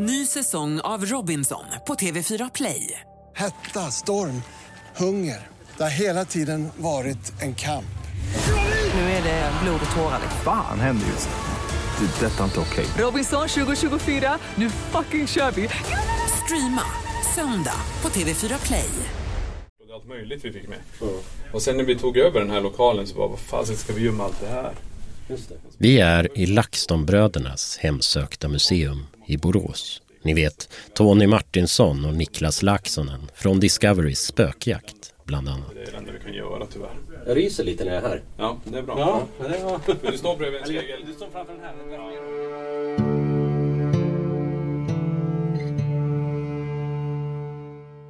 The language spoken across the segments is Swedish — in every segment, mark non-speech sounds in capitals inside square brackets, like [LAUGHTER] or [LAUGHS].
Ny säsong av Robinson på TV4 Play. Hetta, storm, hunger. Det har hela tiden varit en kamp. Nu är det blod och tårar. Fan händer just nu. Det. är Detta är inte okej. Robinson 2024, nu fucking kör vi! Streama söndag på TV4 Play. Det allt möjligt vi fick med. Och sen när vi tog över den här lokalen så bara, vad fasen ska vi gömma allt det här? Vi är i LaxTonbrödernas hemsökta museum i Borås. Ni vet Tony Martinsson och Niklas Laxonen från Discoverys spökjakt bland annat. Det är det enda vi kan göra tyvärr. Jag ryser lite när jag är här. Ja, det är bra. Ja, det var... [LAUGHS] Vill du stå bredvid en spegel? Du står framför den här.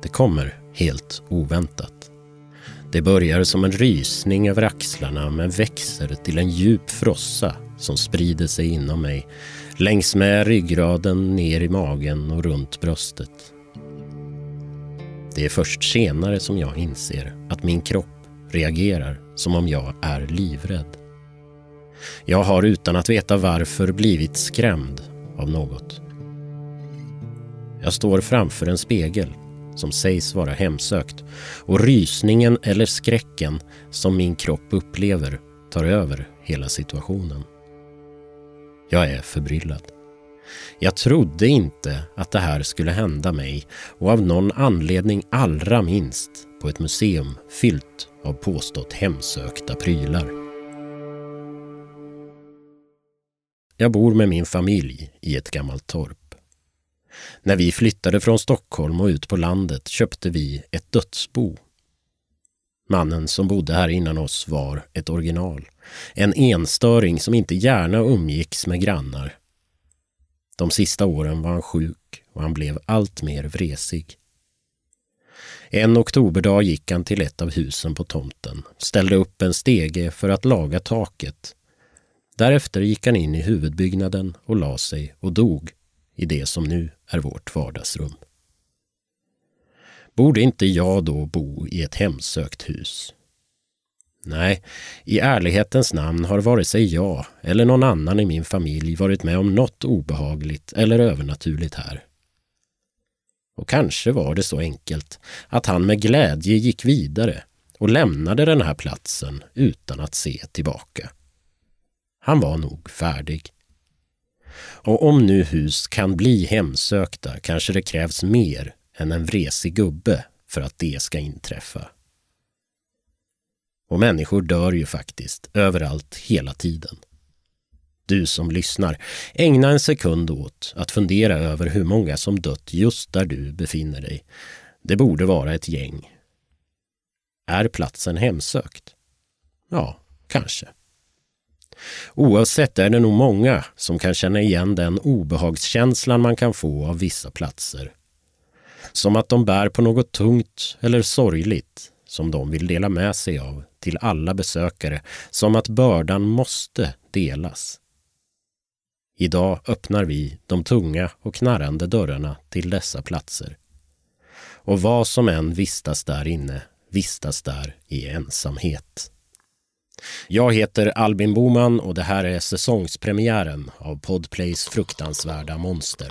Det kommer helt oväntat. Det börjar som en rysning över axlarna men växer till en djup frossa som sprider sig inom mig längs med ryggraden ner i magen och runt bröstet. Det är först senare som jag inser att min kropp reagerar som om jag är livrädd. Jag har utan att veta varför blivit skrämd av något. Jag står framför en spegel som sägs vara hemsökt och rysningen eller skräcken som min kropp upplever tar över hela situationen. Jag är förbryllad. Jag trodde inte att det här skulle hända mig och av någon anledning allra minst på ett museum fyllt av påstått hemsökta prylar. Jag bor med min familj i ett gammalt torp. När vi flyttade från Stockholm och ut på landet köpte vi ett dödsbo. Mannen som bodde här innan oss var ett original. En enstöring som inte gärna umgicks med grannar. De sista åren var han sjuk och han blev allt mer vresig. En oktoberdag gick han till ett av husen på tomten, ställde upp en stege för att laga taket. Därefter gick han in i huvudbyggnaden och la sig och dog i det som nu är vårt vardagsrum. Borde inte jag då bo i ett hemsökt hus? Nej, i ärlighetens namn har vare sig jag eller någon annan i min familj varit med om något obehagligt eller övernaturligt här. Och kanske var det så enkelt att han med glädje gick vidare och lämnade den här platsen utan att se tillbaka. Han var nog färdig. Och om nu hus kan bli hemsökta kanske det krävs mer än en vresig gubbe för att det ska inträffa. Och människor dör ju faktiskt överallt hela tiden. Du som lyssnar, ägna en sekund åt att fundera över hur många som dött just där du befinner dig. Det borde vara ett gäng. Är platsen hemsökt? Ja, kanske. Oavsett är det nog många som kan känna igen den obehagskänslan man kan få av vissa platser. Som att de bär på något tungt eller sorgligt som de vill dela med sig av till alla besökare, som att bördan måste delas. Idag öppnar vi de tunga och knarrande dörrarna till dessa platser. Och vad som än vistas där inne vistas där i ensamhet. Jag heter Albin Boman och det här är säsongspremiären av Podplays fruktansvärda monster.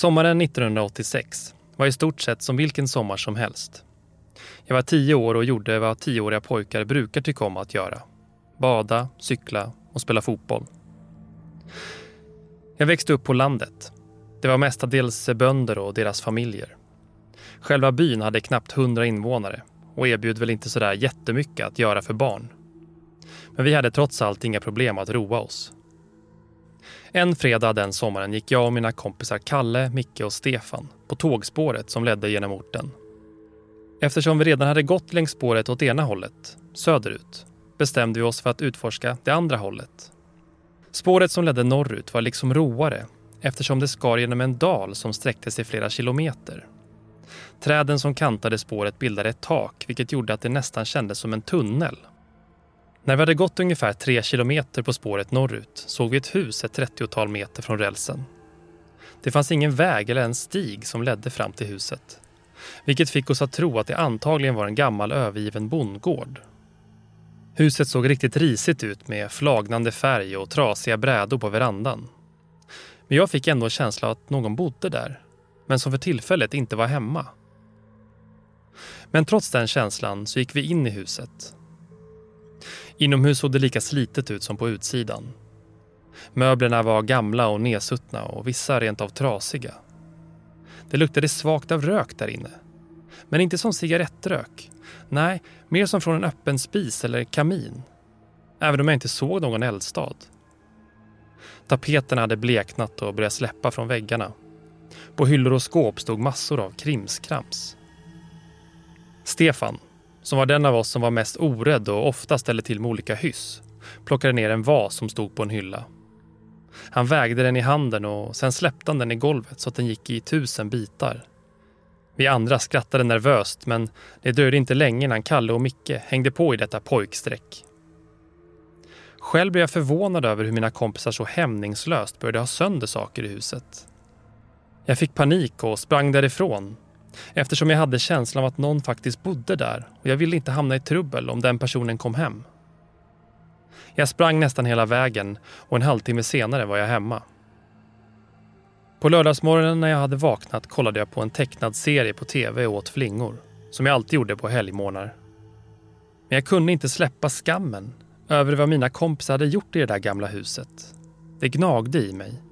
Sommaren 1986 var i stort sett som vilken sommar som helst. Jag var tio år och gjorde vad tioåriga pojkar brukar tycka om att göra. Bada, cykla och spela fotboll. Jag växte upp på landet. Det var mestadels bönder och deras familjer. Själva byn hade knappt hundra invånare och erbjöd väl inte sådär jättemycket att göra för barn. Men vi hade trots allt inga problem att roa oss. En fredag den sommaren gick jag och mina kompisar Kalle, Micke och Stefan på tågspåret som ledde genom orten. Eftersom vi redan hade gått längs spåret åt ena hållet, söderut, bestämde vi oss för att utforska det andra hållet. Spåret som ledde norrut var liksom roare eftersom det skar genom en dal som sträckte sig flera kilometer. Träden som kantade spåret bildade ett tak vilket gjorde att det nästan kändes som en tunnel. När vi hade gått ungefär tre kilometer på spåret norrut såg vi ett hus ett 30-tal meter från rälsen. Det fanns ingen väg eller en stig som ledde fram till huset. Vilket fick oss att tro att det antagligen var en gammal övergiven bondgård. Huset såg riktigt risigt ut med flagnande färg och trasiga brädor på verandan. Men jag fick ändå en känsla av att någon bodde där, men som för tillfället inte var hemma. Men trots den känslan så gick vi in i huset. Inomhus såg det lika slitet ut som på utsidan. Möblerna var gamla och nedsuttna och vissa rent av trasiga. Det luktade svagt av rök där inne. Men inte som cigarettrök. Nej, mer som från en öppen spis eller kamin. Även om jag inte såg någon eldstad. Tapeterna hade bleknat och börjat släppa från väggarna. På hyllor och skåp stod massor av krimskrams. Stefan, som var den av oss som var mest orädd och ofta ställde till med olika hyss, plockade ner en vas som stod på en hylla. Han vägde den i handen och sen släppte han den i golvet så att den gick i tusen bitar. Vi andra skrattade nervöst men det dröjde inte länge innan Kalle och Micke hängde på i detta pojksträck. Själv blev jag förvånad över hur mina kompisar så hämningslöst började ha sönder saker i huset. Jag fick panik och sprang därifrån eftersom jag hade känslan av att någon faktiskt bodde där och jag ville inte hamna i trubbel om den personen kom hem. Jag sprang nästan hela vägen och en halvtimme senare var jag hemma. På lördagsmorgonen när jag hade vaknat kollade jag på en tecknad serie på tv och åt flingor, som jag alltid gjorde på helgmorgnar. Men jag kunde inte släppa skammen över vad mina kompisar hade gjort i det där gamla huset. Det gnagde i mig.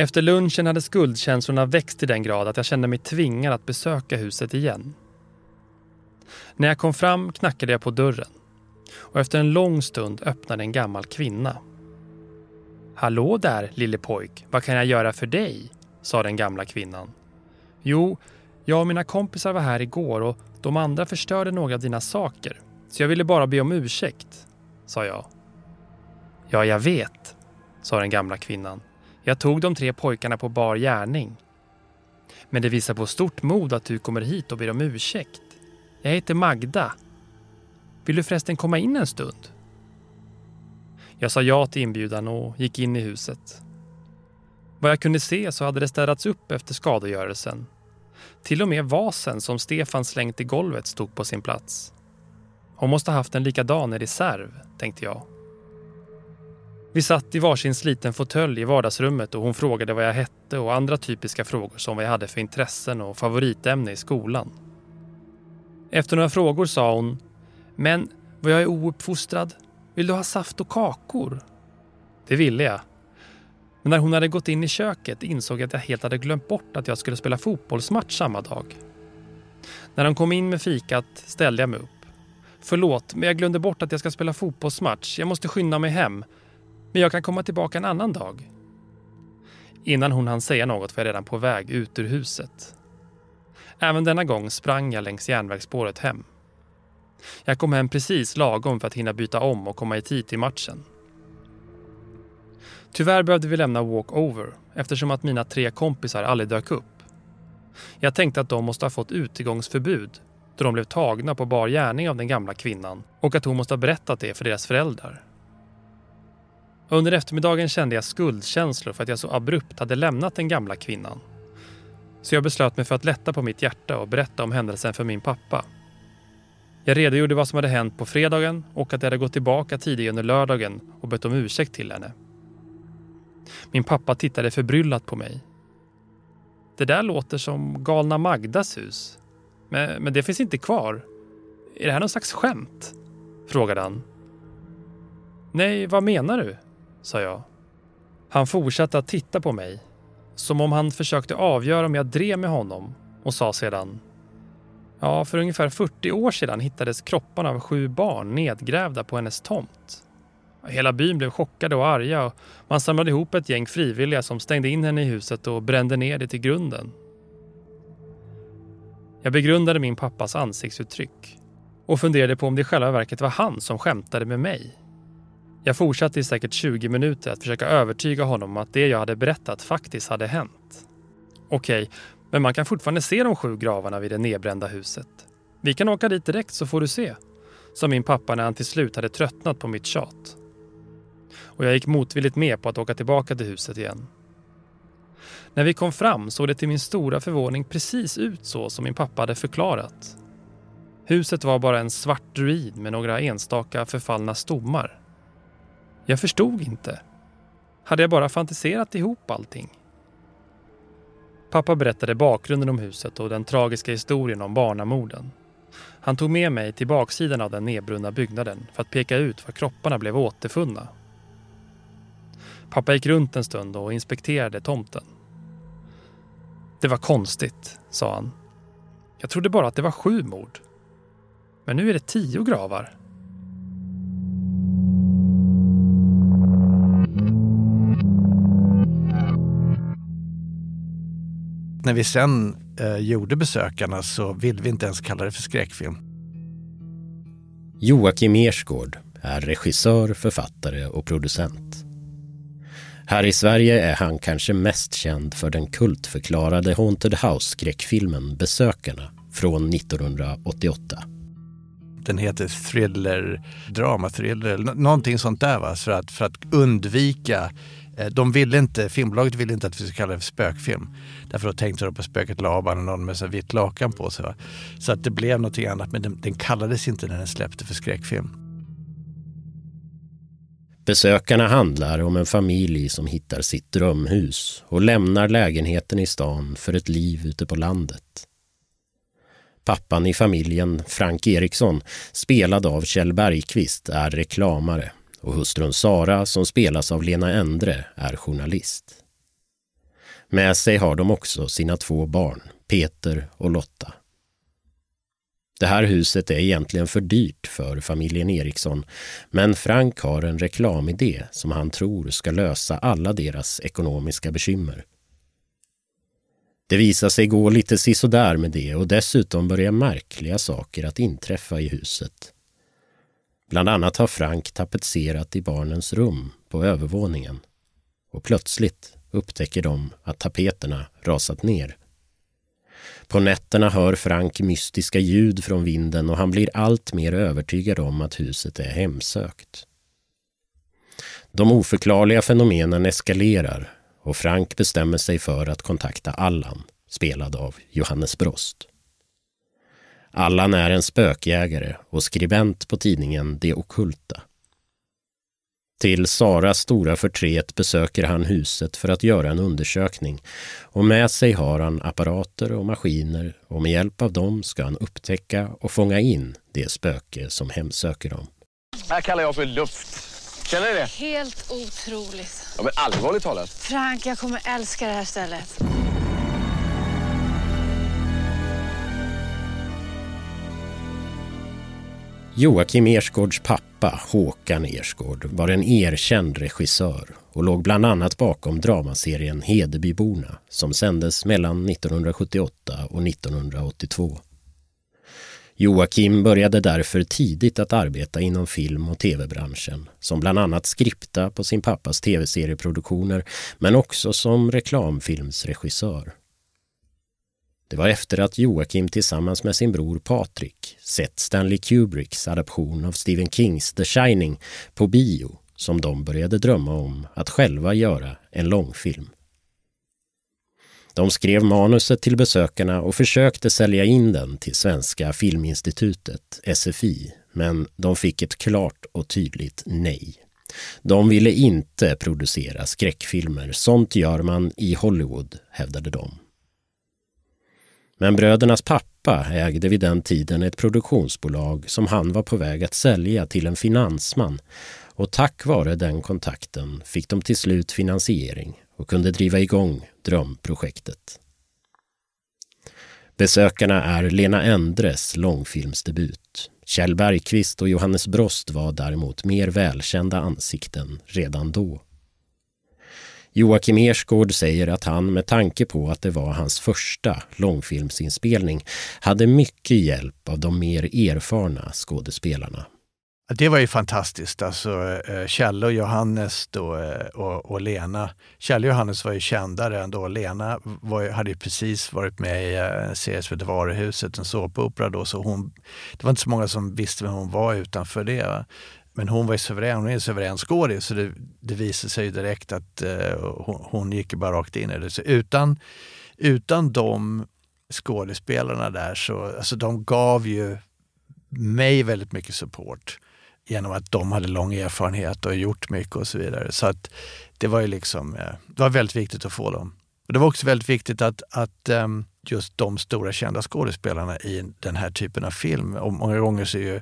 Efter lunchen hade skuldkänslorna växt till den grad att jag kände mig tvingad att besöka huset igen. När jag kom fram knackade jag på dörren och efter en lång stund öppnade en gammal kvinna. Hallå där, lille pojk, vad kan jag göra för dig? sa den gamla kvinnan. Jo, jag och mina kompisar var här igår och de andra förstörde några av dina saker, så jag ville bara be om ursäkt, sa jag. Ja, jag vet, sa den gamla kvinnan. Jag tog de tre pojkarna på bar gärning. Men det visar på stort mod att du kommer hit och ber om ursäkt. Jag heter Magda. Vill du förresten komma in en stund? Jag sa ja till inbjudan och gick in i huset. Vad jag kunde se så hade det städats upp efter skadegörelsen. Till och med vasen som Stefan slängt i golvet stod på sin plats. Hon måste ha haft en likadan i reserv, tänkte jag. Vi satt i varsin sliten fåtölj i vardagsrummet och hon frågade vad jag hette och andra typiska frågor som vad jag hade för intressen och favoritämne i skolan. Efter några frågor sa hon Men vad jag är ouppfostrad. Vill du ha saft och kakor? Det ville jag. Men när hon hade gått in i köket insåg jag att jag helt hade glömt bort att jag skulle spela fotbollsmatch samma dag. När de kom in med fikat ställde jag mig upp. Förlåt, men jag glömde bort att jag ska spela fotbollsmatch. Jag måste skynda mig hem. Men jag kan komma tillbaka en annan dag. Innan hon hann säga något var jag redan på väg ut ur huset. Även denna gång sprang jag längs järnvägsspåret hem. Jag kom hem precis lagom för att hinna byta om och komma i tid till matchen. Tyvärr behövde vi lämna walkover eftersom att mina tre kompisar aldrig dök upp. Jag tänkte att de måste ha fått utegångsförbud då de blev tagna på bar gärning av den gamla kvinnan och att hon måste ha berättat det för deras föräldrar. Under eftermiddagen kände jag skuldkänslor för att jag så abrupt hade lämnat den gamla kvinnan. Så jag beslöt mig för att lätta på mitt hjärta och berätta om händelsen för min pappa. Jag redogjorde vad som hade hänt på fredagen och att jag hade gått tillbaka tidigare under lördagen och bett om ursäkt till henne. Min pappa tittade förbryllat på mig. Det där låter som galna Magdas hus. Men, men det finns inte kvar. Är det här någon slags skämt? Frågade han. Nej, vad menar du? Sa jag. Han fortsatte att titta på mig, som om han försökte avgöra om jag drev med honom och sa sedan Ja, för ungefär 40 år sedan hittades kropparna av sju barn nedgrävda på hennes tomt. Hela byn blev chockade och arga och man samlade ihop ett gäng frivilliga som stängde in henne i huset och brände ner det till grunden. Jag begrundade min pappas ansiktsuttryck och funderade på om det i själva verket var han som skämtade med mig. Jag fortsatte i säkert 20 minuter att försöka övertyga honom om att det jag hade berättat faktiskt hade hänt. Okej, men man kan fortfarande se de sju gravarna vid det nedbrända huset. Vi kan åka dit direkt så får du se, sa min pappa när han till slut hade tröttnat på mitt tjat. Och jag gick motvilligt med på att åka tillbaka till huset igen. När vi kom fram såg det till min stora förvåning precis ut så som min pappa hade förklarat. Huset var bara en svart ruin med några enstaka förfallna stommar. Jag förstod inte. Hade jag bara fantiserat ihop allting? Pappa berättade bakgrunden om huset och den tragiska historien om barnamorden. Han tog med mig till baksidan av den nedbrunna byggnaden för att peka ut var kropparna blev återfunna. Pappa gick runt en stund och inspekterade tomten. Det var konstigt, sa han. Jag trodde bara att det var sju mord. Men nu är det tio gravar. När vi sen eh, gjorde besökarna så ville vi inte ens kalla det för skräckfilm. Joakim Ersgård är regissör, författare och producent. Här i Sverige är han kanske mest känd för den kultförklarade Haunted House-skräckfilmen Besökarna från 1988. Den heter thriller, dramathriller, någonting sånt där. Va? För, att, för att undvika Eh, de ville inte, filmbolaget ville inte att vi skulle kalla det för spökfilm. Därför då tänkte de på spöket Laban och någon med så vitt lakan på sig. Va? Så att det blev någonting annat, men den, den kallades inte när den släppte för skräckfilm. Besökarna handlar om en familj som hittar sitt drömhus och lämnar lägenheten i stan för ett liv ute på landet. Pappan i familjen, Frank Eriksson, spelad av Kjell Bergqvist, är reklamare och hustrun Sara, som spelas av Lena Endre, är journalist. Med sig har de också sina två barn, Peter och Lotta. Det här huset är egentligen för dyrt för familjen Eriksson, men Frank har en reklamidé som han tror ska lösa alla deras ekonomiska bekymmer. Det visar sig gå lite sisådär med det och dessutom börjar märkliga saker att inträffa i huset. Bland annat har Frank tapetserat i barnens rum på övervåningen. Och plötsligt upptäcker de att tapeterna rasat ner. På nätterna hör Frank mystiska ljud från vinden och han blir allt mer övertygad om att huset är hemsökt. De oförklarliga fenomenen eskalerar och Frank bestämmer sig för att kontakta Allan, spelad av Johannes Brost. Allan är en spökjägare och skribent på tidningen Det Okulta. Till Saras stora förtret besöker han huset för att göra en undersökning och med sig har han apparater och maskiner och med hjälp av dem ska han upptäcka och fånga in det spöke som hemsöker dem. Det här kallar jag för luft. Känner ni det? Helt otroligt. Ja, men allvarligt talat. Frank, jag kommer älska det här stället. Joakim Ersgårds pappa, Håkan Ersgård, var en erkänd regissör och låg bland annat bakom dramaserien Hedebyborna som sändes mellan 1978 och 1982. Joakim började därför tidigt att arbeta inom film och tv-branschen som bland annat skripta på sin pappas tv-serieproduktioner men också som reklamfilmsregissör. Det var efter att Joakim tillsammans med sin bror Patrik sett Stanley Kubricks adaption av Stephen Kings The Shining på bio som de började drömma om att själva göra en långfilm. De skrev manuset till besökarna och försökte sälja in den till Svenska Filminstitutet, SFI, men de fick ett klart och tydligt nej. De ville inte producera skräckfilmer. Sånt gör man i Hollywood, hävdade de. Men brödernas pappa ägde vid den tiden ett produktionsbolag som han var på väg att sälja till en finansman och tack vare den kontakten fick de till slut finansiering och kunde driva igång drömprojektet. Besökarna är Lena Endres långfilmsdebut. Kjell Bergqvist och Johannes Brost var däremot mer välkända ansikten redan då. Joakim Ersgård säger att han med tanke på att det var hans första långfilmsinspelning hade mycket hjälp av de mer erfarna skådespelarna. Det var ju fantastiskt. Alltså, eh, eh, Kjell Kjelle och Johannes då, eh, och, och Lena. Kjelle och Johannes var ju kändare ändå. Lena var, hade ju precis varit med i en serie som hette Varuhuset, en såpopera då. Så hon, det var inte så många som visste vem hon var utanför det. Men hon var ju suverän, hon är en suverän skådis så det, det visade sig direkt att eh, hon, hon gick bara rakt in i det. Så utan, utan de skådespelarna där så, alltså de gav ju mig väldigt mycket support genom att de hade lång erfarenhet och gjort mycket och så vidare. Så att det var ju liksom, eh, det var väldigt viktigt att få dem. Och det var också väldigt viktigt att, att um, just de stora kända skådespelarna i den här typen av film, och många gånger så är ju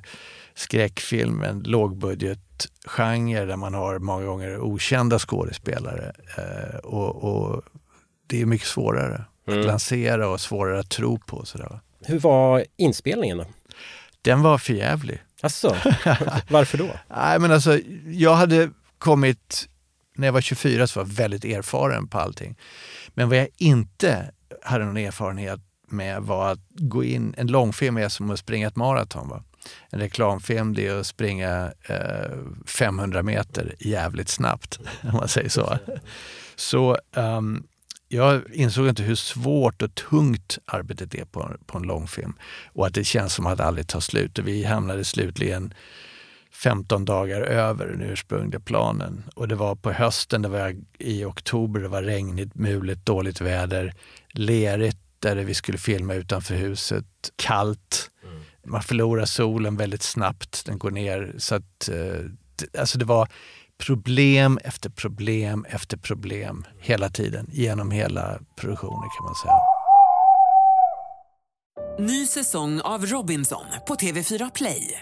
skräckfilm en lågbudgetgenre där man har många gånger okända skådespelare. Eh, och, och, det är mycket svårare mm. att lansera och svårare att tro på. Sådär. Hur var inspelningen då? Den var förjävlig. Asså? [LAUGHS] Varför då? Nej, men alltså, jag hade kommit, när jag var 24 så var jag väldigt erfaren på allting. Men vad jag inte hade någon erfarenhet med var att gå in, en långfilm är som att springa ett maraton. Va? En reklamfilm det är att springa eh, 500 meter jävligt snabbt, [LAUGHS] om man säger så. Så um, jag insåg inte hur svårt och tungt arbetet är på, på en långfilm och att det känns som att det aldrig tar slut. Och vi hamnade slutligen 15 dagar över den ursprungliga planen. Och det var på hösten, det var i oktober, det var regnigt, mulet, dåligt väder, lerigt där vi skulle filma utanför huset, kallt. Mm. Man förlorar solen väldigt snabbt, den går ner. Så att, eh, alltså det var problem efter problem efter problem hela tiden genom hela produktionen kan man säga. Ny säsong av Robinson på TV4 Play.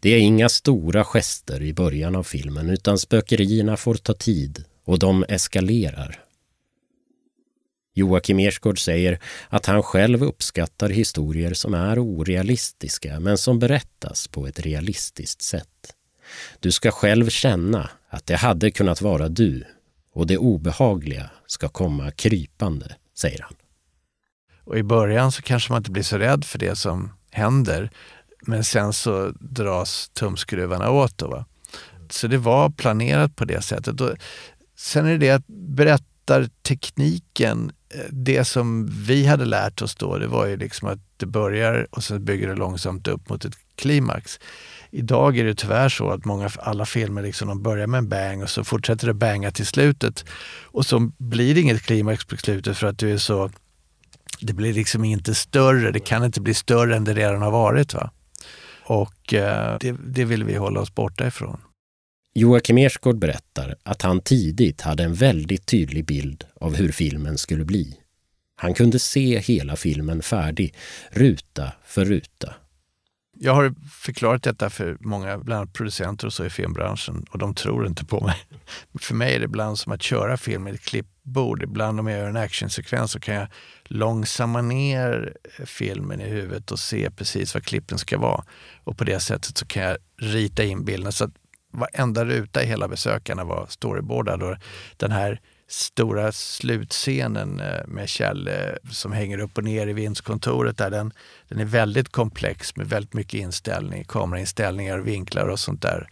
Det är inga stora gester i början av filmen utan spökerierna får ta tid och de eskalerar. Joakim Ersgård säger att han själv uppskattar historier som är orealistiska men som berättas på ett realistiskt sätt. Du ska själv känna att det hade kunnat vara du och det obehagliga ska komma krypande, säger han. Och I början så kanske man inte blir så rädd för det som händer. Men sen så dras tumskruvarna åt. Då, va? Så det var planerat på det sättet. Och sen är det att berättartekniken, det som vi hade lärt oss då, det var ju liksom att det börjar och sen bygger det långsamt upp mot ett klimax. Idag är det tyvärr så att många, alla filmer liksom, de börjar med en bang och så fortsätter det banga till slutet. Och så blir det inget klimax på slutet för att du är så det blir liksom inte större, det kan inte bli större än det redan har varit. Va? Och eh, det, det vill vi hålla oss borta ifrån. Joakim Ersgård berättar att han tidigt hade en väldigt tydlig bild av hur filmen skulle bli. Han kunde se hela filmen färdig, ruta för ruta. Jag har förklarat detta för många, bland annat producenter och så i filmbranschen och de tror inte på mig. [LAUGHS] För mig är det ibland som att köra film med ett bord. Ibland om jag gör en actionsekvens så kan jag långsamma ner filmen i huvudet och se precis vad klippen ska vara. Och på det sättet så kan jag rita in bilden så att varenda ruta i hela besökarna var storyboardad. Och den här stora slutscenen eh, med Kjell eh, som hänger upp och ner i vindskontoret där, den, den är väldigt komplex med väldigt mycket inställning, kamerainställningar, vinklar och sånt där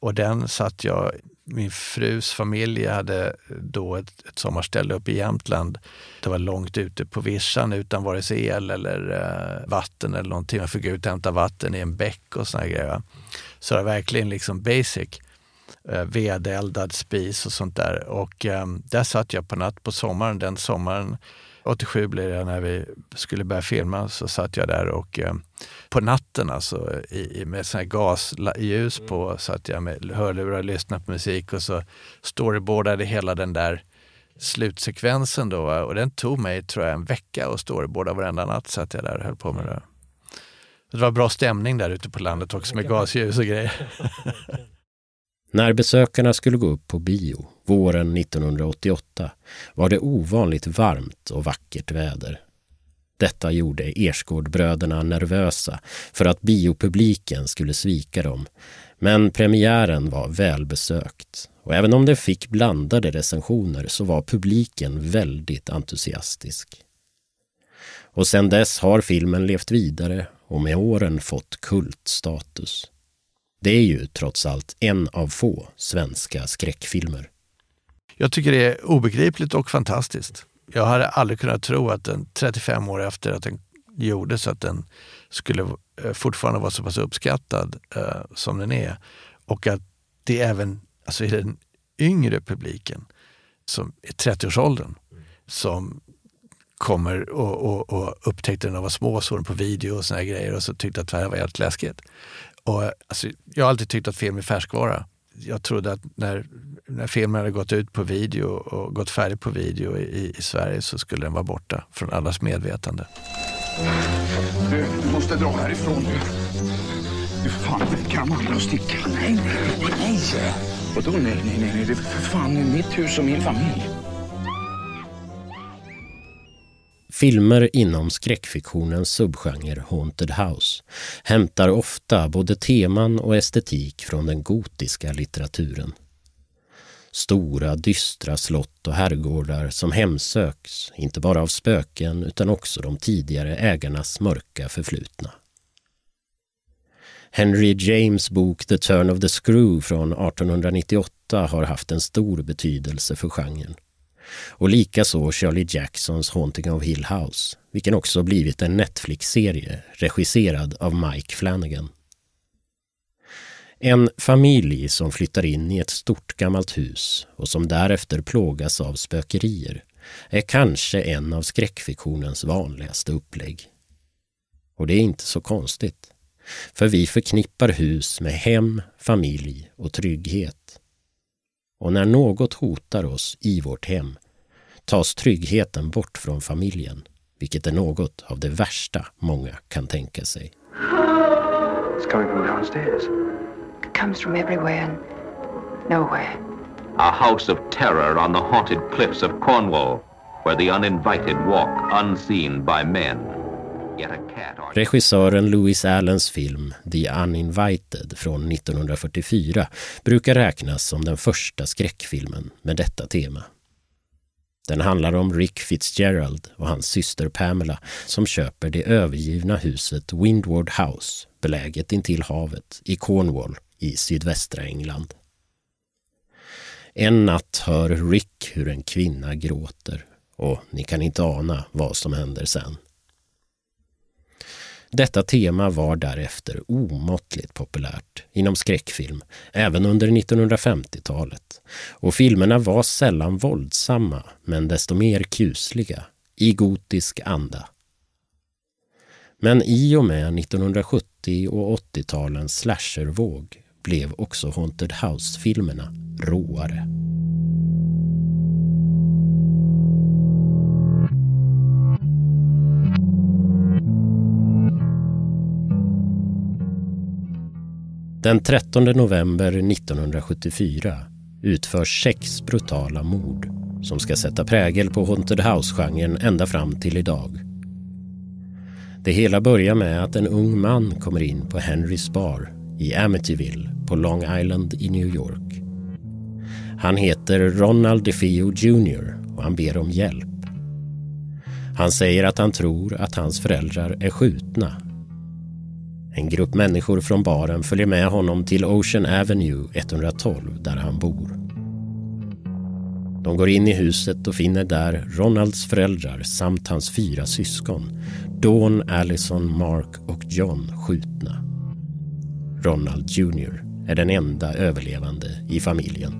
och den satt jag, min frus familj hade då ett, ett sommarställe uppe i Jämtland. Det var långt ute på vischan utan vare sig el eller eh, vatten eller någonting. Man fick ut och hämta vatten i en bäck och såna grejer. Så det var verkligen liksom basic. Eh, vedeldad spis och sånt där. Och eh, där satt jag på natt på sommaren, den sommaren 87 blev det när vi skulle börja filma så satt jag där och eh, på natten alltså i, med sån här gasljus på satt jag med hörlurar och lyssnade på musik och så storyboardade hela den där slutsekvensen då och den tog mig tror jag en vecka att storyboarda varenda natt satt jag där och höll på med det. Det var bra stämning där ute på landet också med gasljus och grejer. [LAUGHS] [LAUGHS] När besökarna skulle gå upp på bio våren 1988 var det ovanligt varmt och vackert väder. Detta gjorde Ersgårdbröderna nervösa för att biopubliken skulle svika dem. Men premiären var välbesökt och även om det fick blandade recensioner så var publiken väldigt entusiastisk. Och sedan dess har filmen levt vidare och med åren fått kultstatus. Det är ju trots allt en av få svenska skräckfilmer. Jag tycker det är obegripligt och fantastiskt. Jag hade aldrig kunnat tro att den 35 år efter att den gjordes att den skulle eh, fortfarande vara så pass uppskattad eh, som den är. Och att det även alltså i den yngre publiken som är 30-årsåldern som kommer och, och, och upptäckte den när de var små, såg den på video och såna grejer och så tyckte att det här var helt läskigt. Och, alltså, jag har alltid tyckt att film är färskvara. Jag trodde att när, när filmen hade gått ut på video och gått färdig på video i, i Sverige så skulle den vara borta från allas medvetande. Du måste dra härifrån nu. Du fan kan andra och sticka. Nej, nej, nej, nej. Vadå nej, nej, nej, Det är för fan mitt hus och min familj. Filmer inom skräckfiktionens subgenre Haunted House hämtar ofta både teman och estetik från den gotiska litteraturen. Stora, dystra slott och herrgårdar som hemsöks, inte bara av spöken utan också de tidigare ägarnas mörka förflutna. Henry James bok The Turn of the Screw från 1898 har haft en stor betydelse för genren och likaså Shirley Jacksons Haunting of Hill House, vilken också blivit en Netflix-serie regisserad av Mike Flanagan. En familj som flyttar in i ett stort gammalt hus och som därefter plågas av spökerier är kanske en av skräckfiktionens vanligaste upplägg. Och det är inte så konstigt. För vi förknippar hus med hem, familj och trygghet. Och när något hotar oss i vårt hem tas tryggheten bort från familjen, vilket är något av det värsta många kan tänka sig. It's coming from downstairs. It comes from everywhere and nowhere. A house of terror on the haunted cliffs of Cornwall, where the uninvited walk unseen by men. Regissören Louis Allens film The Uninvited från 1944 brukar räknas som den första skräckfilmen med detta tema. Den handlar om Rick Fitzgerald och hans syster Pamela som köper det övergivna huset Windward House beläget intill havet i Cornwall i sydvästra England. En natt hör Rick hur en kvinna gråter och ni kan inte ana vad som händer sen. Detta tema var därefter omåttligt populärt inom skräckfilm, även under 1950-talet. Och filmerna var sällan våldsamma, men desto mer kusliga, i gotisk anda. Men i och med 1970 och 80-talens slashervåg blev också Haunted House-filmerna råare. Den 13 november 1974 utförs sex brutala mord som ska sätta prägel på Haunted House-genren ända fram till idag. Det hela börjar med att en ung man kommer in på Henrys bar i Amityville på Long Island i New York. Han heter Ronald DeFeo Jr och han ber om hjälp. Han säger att han tror att hans föräldrar är skjutna en grupp människor från baren följer med honom till Ocean Avenue 112 där han bor. De går in i huset och finner där Ronalds föräldrar samt hans fyra syskon Dawn, Allison, Mark och John skjutna. Ronald Jr är den enda överlevande i familjen.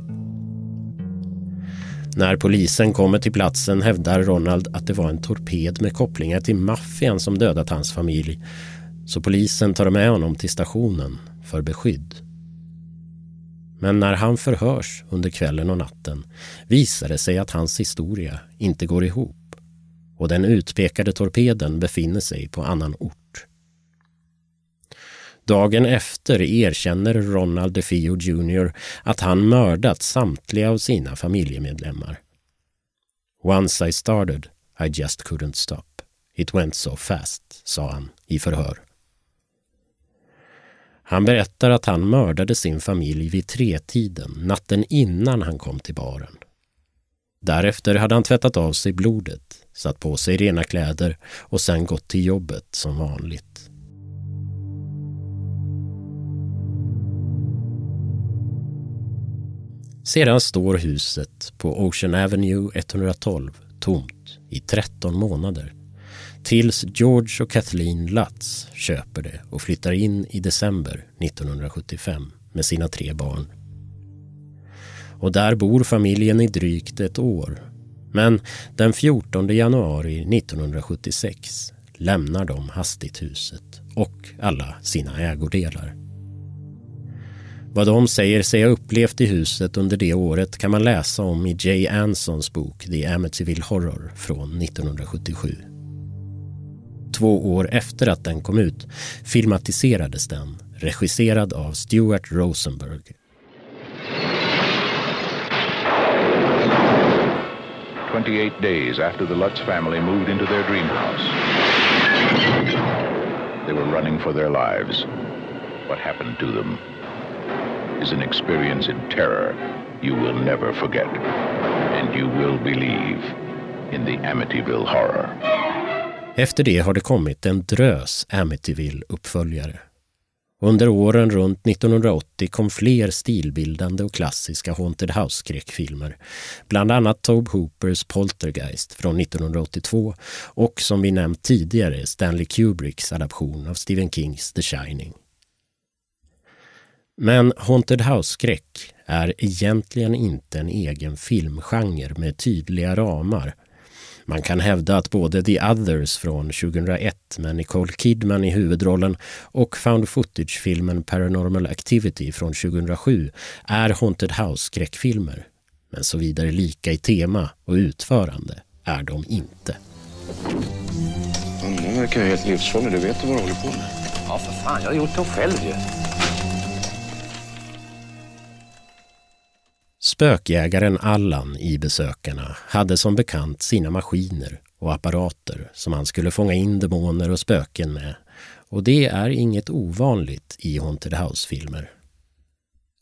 När polisen kommer till platsen hävdar Ronald att det var en torped med kopplingar till maffian som dödat hans familj så polisen tar med honom till stationen för beskydd. Men när han förhörs under kvällen och natten visar det sig att hans historia inte går ihop och den utpekade torpeden befinner sig på annan ort. Dagen efter erkänner Ronald DeFeo Jr att han mördat samtliga av sina familjemedlemmar. Once I started, I just couldn't stop. It went so fast, sa han i förhör. Han berättar att han mördade sin familj vid tretiden, natten innan han kom till baren. Därefter hade han tvättat av sig blodet, satt på sig rena kläder och sen gått till jobbet som vanligt. Sedan står huset på Ocean Avenue 112 tomt i 13 månader. Tills George och Kathleen Lutz köper det och flyttar in i december 1975 med sina tre barn. Och där bor familjen i drygt ett år. Men den 14 januari 1976 lämnar de hastigt huset och alla sina ägodelar. Vad de säger sig ha upplevt i huset under det året kan man läsa om i Jay Ansons bok The Amityville Horror från 1977. Två år efter att den kom ut filmatiserades den, regisserad av Stuart Rosenberg. Twenty-eight days after the Lutz family moved into their dream house. They were running for their lives. What happened to them? is an experience in terror you will never forget. And you will believe in the Amityville Horror. Efter det har det kommit en drös Amityville-uppföljare. Under åren runt 1980 kom fler stilbildande och klassiska Haunted House-skräckfilmer. Bland annat Tobe Hoopers Poltergeist från 1982 och som vi nämnt tidigare Stanley Kubricks adaption av Stephen Kings The Shining. Men Haunted House-skräck är egentligen inte en egen filmgenre med tydliga ramar. Man kan hävda att både The Others från 2001 med Nicole Kidman i huvudrollen och found footage-filmen Paranormal Activity från 2007 är Haunted House-skräckfilmer. Men så vidare lika i tema och utförande är de inte. Nu verkar jag helt livsfarlig. Du vet vad du håller på med. Ja, för fan. Jag har gjort det själv ju. Spökjägaren Allan i besökarna hade som bekant sina maskiner och apparater som han skulle fånga in demoner och spöken med. Och det är inget ovanligt i Haunted House-filmer.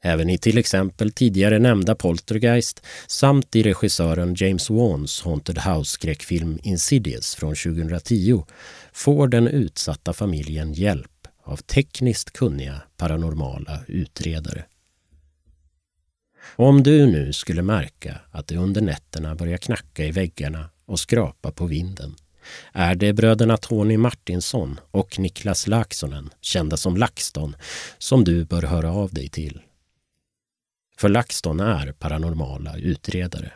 Även i till exempel tidigare nämnda Poltergeist samt i regissören James Wans Haunted House-skräckfilm Insidious från 2010 får den utsatta familjen hjälp av tekniskt kunniga paranormala utredare. Om du nu skulle märka att det under nätterna börjar knacka i väggarna och skrapa på vinden är det bröderna Tony Martinsson och Niklas Laaksonen, kända som LaxTon, som du bör höra av dig till. För LaxTon är paranormala utredare.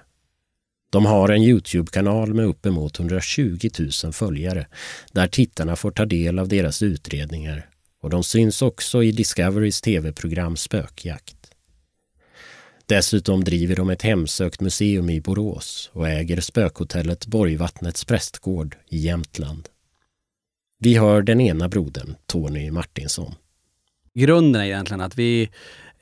De har en Youtube-kanal med uppemot 120 000 följare där tittarna får ta del av deras utredningar och de syns också i Discoverys tv-program Spökjakt. Dessutom driver de ett hemsökt museum i Borås och äger spökhotellet Borgvattnets prästgård i Jämtland. Vi hör den ena brodern, Tony Martinsson. Grunden är egentligen att vi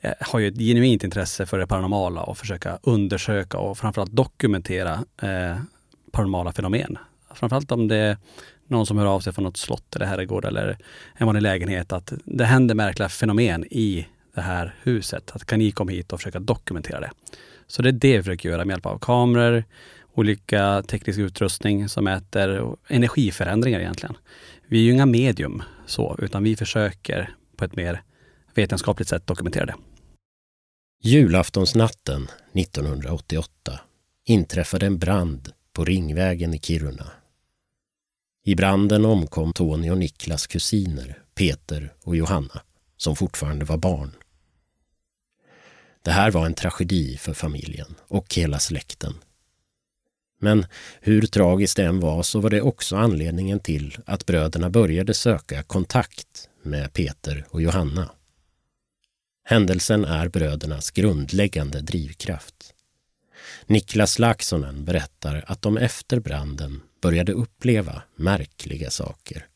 eh, har ju ett genuint intresse för det paranormala och försöka undersöka och framförallt dokumentera eh, paranormala fenomen. Framförallt om det är någon som hör av sig från något slott eller herrgård eller en vanlig lägenhet, att det händer märkliga fenomen i det här huset. Att kan ni komma hit och försöka dokumentera det? Så det är det vi försöker göra med hjälp av kameror olika teknisk utrustning som mäter energiförändringar egentligen. Vi är ju inga medium så, utan vi försöker på ett mer vetenskapligt sätt dokumentera det. Julaftonsnatten 1988 inträffade en brand på Ringvägen i Kiruna. I branden omkom Tony och Niklas kusiner, Peter och Johanna, som fortfarande var barn. Det här var en tragedi för familjen och hela släkten. Men hur tragiskt det än var så var det också anledningen till att bröderna började söka kontakt med Peter och Johanna. Händelsen är brödernas grundläggande drivkraft. Niklas Laaksonen berättar att de efter branden började uppleva märkliga saker.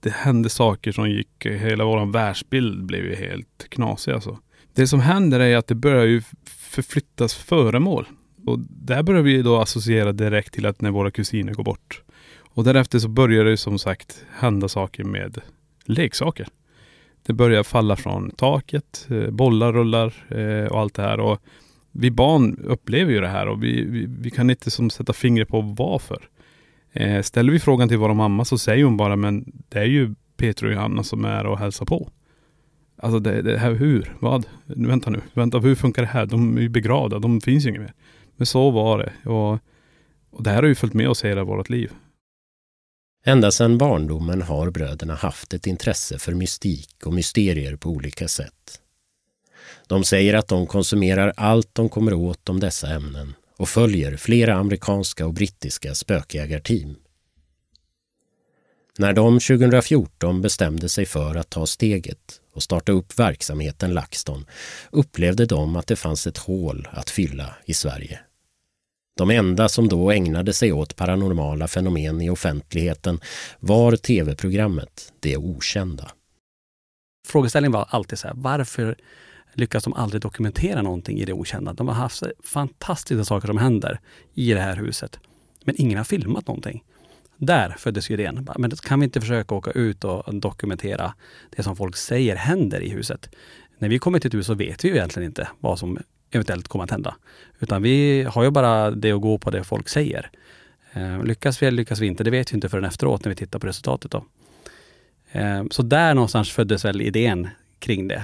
Det hände saker som gick, hela vår världsbild blev ju helt knasig alltså. Det som händer är att det börjar ju förflyttas föremål. Och där börjar vi då associera direkt till att när våra kusiner går bort. Och därefter så börjar det som sagt hända saker med leksaker. Det börjar falla från taket, eh, bollar rullar eh, och allt det här. Och vi barn upplever ju det här och vi, vi, vi kan inte som sätta fingret på varför. Eh, ställer vi frågan till vår mamma så säger hon bara, men det är ju Peter och Johanna som är och hälsar på. Alltså det, det här, hur? Vad? Vänta nu, vänta, hur funkar det här? De är ju begravda, de finns ju inget mer. Men så var det. Och, och det här har ju följt med oss hela vårt liv. Ända sedan barndomen har bröderna haft ett intresse för mystik och mysterier på olika sätt. De säger att de konsumerar allt de kommer åt om dessa ämnen och följer flera amerikanska och brittiska spökjägarteam. När de 2014 bestämde sig för att ta steget och starta upp verksamheten LaxTon upplevde de att det fanns ett hål att fylla i Sverige. De enda som då ägnade sig åt paranormala fenomen i offentligheten var tv-programmet Det Okända. Frågeställningen var alltid så här, varför lyckas de aldrig dokumentera någonting i det okända? De har haft fantastiska saker som händer i det här huset, men ingen har filmat någonting. Där föddes ju idén. Men kan vi inte försöka åka ut och dokumentera det som folk säger händer i huset? När vi kommer till ett hus så vet vi ju egentligen inte vad som eventuellt kommer att hända. Utan vi har ju bara det att gå på det folk säger. Eh, lyckas vi eller lyckas vi inte, det vet vi inte förrän efteråt när vi tittar på resultatet. Då. Eh, så där någonstans föddes väl idén kring det.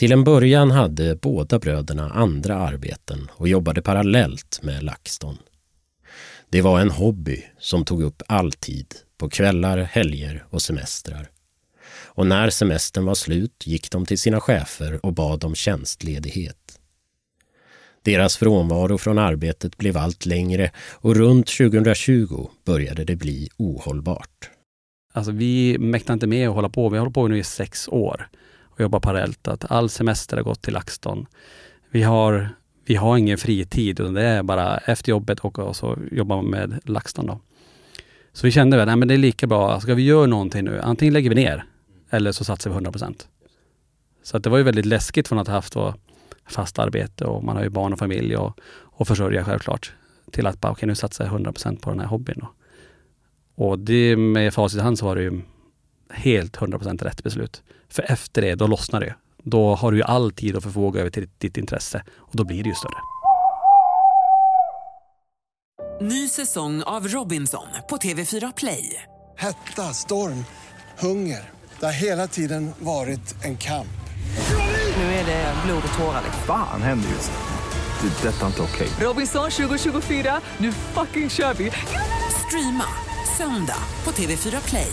Till en början hade båda bröderna andra arbeten och jobbade parallellt med LaxTon. Det var en hobby som tog upp all tid på kvällar, helger och semestrar. Och när semestern var slut gick de till sina chefer och bad om tjänstledighet. Deras frånvaro från arbetet blev allt längre och runt 2020 började det bli ohållbart. Alltså vi mäktar inte med att hålla på. Vi har hållit på nu i sex år och jobbar parallellt. Att all semester har gått till LaxTon. Vi har vi har ingen fritid, utan det är bara efter jobbet och så jobbar man med LaxTon. Då. Så vi kände att det är lika bra, ska vi göra någonting nu, antingen lägger vi ner eller så satsar vi 100 procent. Så att det var ju väldigt läskigt från att ha haft fast arbete och man har ju barn och familj och, och försörja självklart. Till att bara, okej okay, nu satsar jag 100 procent på den här hobbyn. Då. Och det med facit i hand så var det ju helt 100 procent rätt beslut. För efter det, då lossnar det. Då har du ju all tid att förfoga över till ditt intresse och då blir det ju större. Ny säsong av Robinson på TV4 Play. Hetta, storm, hunger. Det har hela tiden varit en kamp. Nu är det blod och tårar. Fan händer just det. Det är detta inte okej. Okay. Robinson 2024, nu fucking kör vi! Streama söndag på TV4 Play.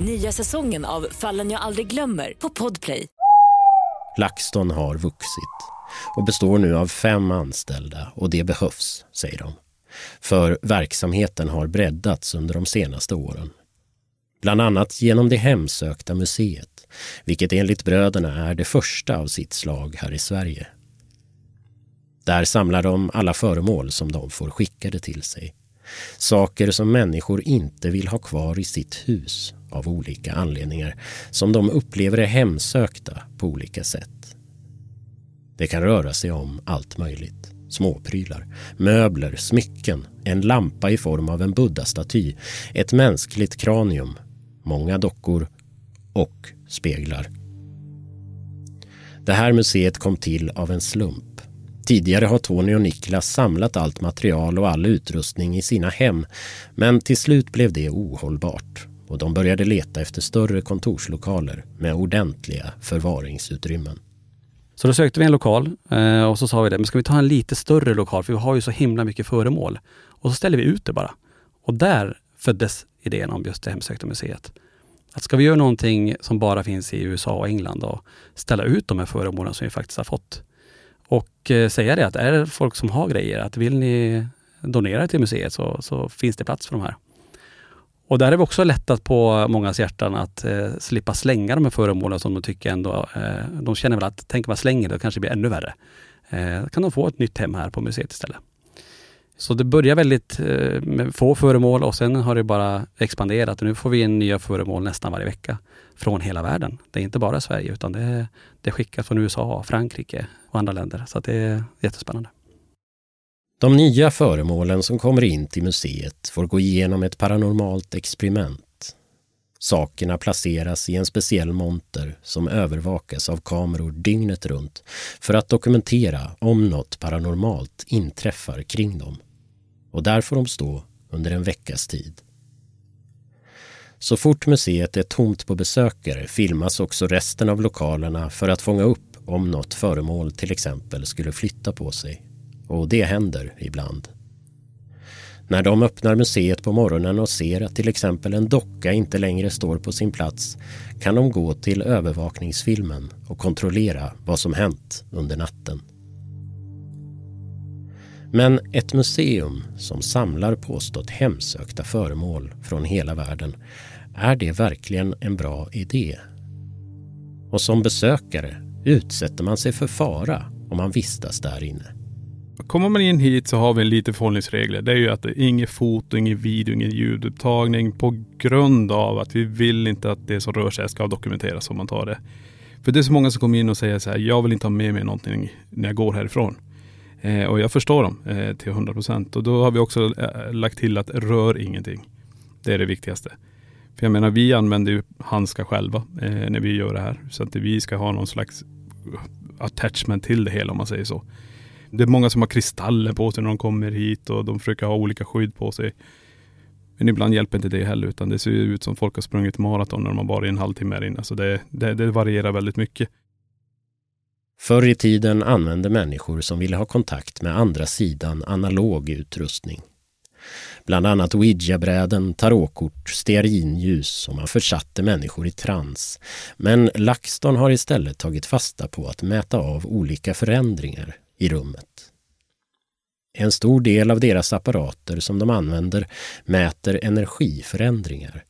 Nya säsongen av Fallen jag aldrig glömmer på Podplay. LaxTon har vuxit och består nu av fem anställda och det behövs, säger de. För verksamheten har breddats under de senaste åren. Bland annat genom det hemsökta museet, vilket enligt bröderna är det första av sitt slag här i Sverige. Där samlar de alla föremål som de får skickade till sig. Saker som människor inte vill ha kvar i sitt hus av olika anledningar som de upplever är hemsökta på olika sätt. Det kan röra sig om allt möjligt. Småprylar, möbler, smycken, en lampa i form av en buddha-staty, ett mänskligt kranium, många dockor och speglar. Det här museet kom till av en slump. Tidigare har Tony och Niklas samlat allt material och all utrustning i sina hem men till slut blev det ohållbart och de började leta efter större kontorslokaler med ordentliga förvaringsutrymmen. Så då sökte vi en lokal eh, och så sa vi det, men ska vi ta en lite större lokal för vi har ju så himla mycket föremål. Och så ställde vi ut det bara. Och där föddes idén om just det hemsökta museet. Att ska vi göra någonting som bara finns i USA och England och ställa ut de här föremålen som vi faktiskt har fått. Och eh, säga det att är det folk som har grejer, att vill ni donera till museet så, så finns det plats för de här. Och där har vi också lättat på mångas hjärtan att eh, slippa slänga de här föremålen som de tycker ändå, eh, de känner väl att om man slänger det kanske blir ännu värre. Eh, kan de få ett nytt hem här på museet istället. Så det börjar väldigt eh, med få föremål och sen har det bara expanderat. Nu får vi in nya föremål nästan varje vecka från hela världen. Det är inte bara Sverige utan det, det skickas från USA, Frankrike och andra länder. Så det är jättespännande. De nya föremålen som kommer in till museet får gå igenom ett paranormalt experiment. Sakerna placeras i en speciell monter som övervakas av kameror dygnet runt för att dokumentera om något paranormalt inträffar kring dem. Och där får de stå under en veckas tid. Så fort museet är tomt på besökare filmas också resten av lokalerna för att fånga upp om något föremål till exempel skulle flytta på sig. Och det händer ibland. När de öppnar museet på morgonen och ser att till exempel en docka inte längre står på sin plats kan de gå till övervakningsfilmen och kontrollera vad som hänt under natten. Men ett museum som samlar påstått hemsökta föremål från hela världen, är det verkligen en bra idé? Och som besökare utsätter man sig för fara om man vistas där inne. Kommer man in hit så har vi lite förhållningsregler. Det är ju att det är inget foto, ingen video, ingen ljudupptagning på grund av att vi vill inte att det som rör sig ska dokumenteras om man tar det. För det är så många som kommer in och säger så här, jag vill inte ha med mig någonting när jag går härifrån. Eh, och jag förstår dem eh, till 100 procent. Och då har vi också eh, lagt till att rör ingenting. Det är det viktigaste. För jag menar, vi använder ju handskar själva eh, när vi gör det här. Så att vi ska ha någon slags attachment till det hela om man säger så. Det är många som har kristaller på sig när de kommer hit och de försöker ha olika skydd på sig. Men ibland hjälper inte det heller utan det ser ut som folk har sprungit maraton när de har varit en halvtimme här inne. Så det, det, det varierar väldigt mycket. Förr i tiden använde människor som ville ha kontakt med andra sidan analog utrustning. Bland annat ouija-bräden, tarotkort, stearinljus och man försatte människor i trans. Men LaxTon har istället tagit fasta på att mäta av olika förändringar i rummet. En stor del av deras apparater som de använder mäter energiförändringar.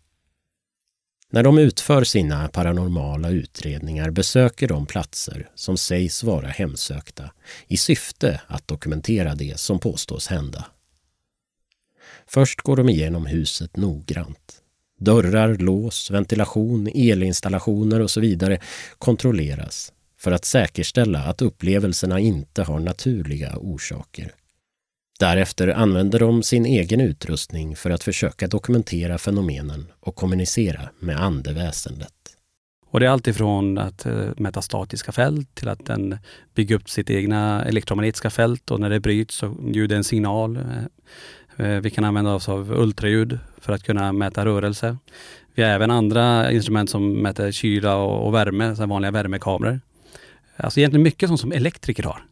När de utför sina paranormala utredningar besöker de platser som sägs vara hemsökta i syfte att dokumentera det som påstås hända. Först går de igenom huset noggrant. Dörrar, lås, ventilation, elinstallationer och så vidare kontrolleras för att säkerställa att upplevelserna inte har naturliga orsaker. Därefter använder de sin egen utrustning för att försöka dokumentera fenomenen och kommunicera med andeväsendet. Och det är alltifrån att eh, mäta statiska fält till att den bygger upp sitt egna elektromagnetiska fält och när det bryts så ljuder en signal. Eh, eh, vi kan använda oss av ultraljud för att kunna mäta rörelse. Vi har även andra instrument som mäter kyla och, och värme, så vanliga värmekameror. Alltså egentligen mycket sånt som elektriker har,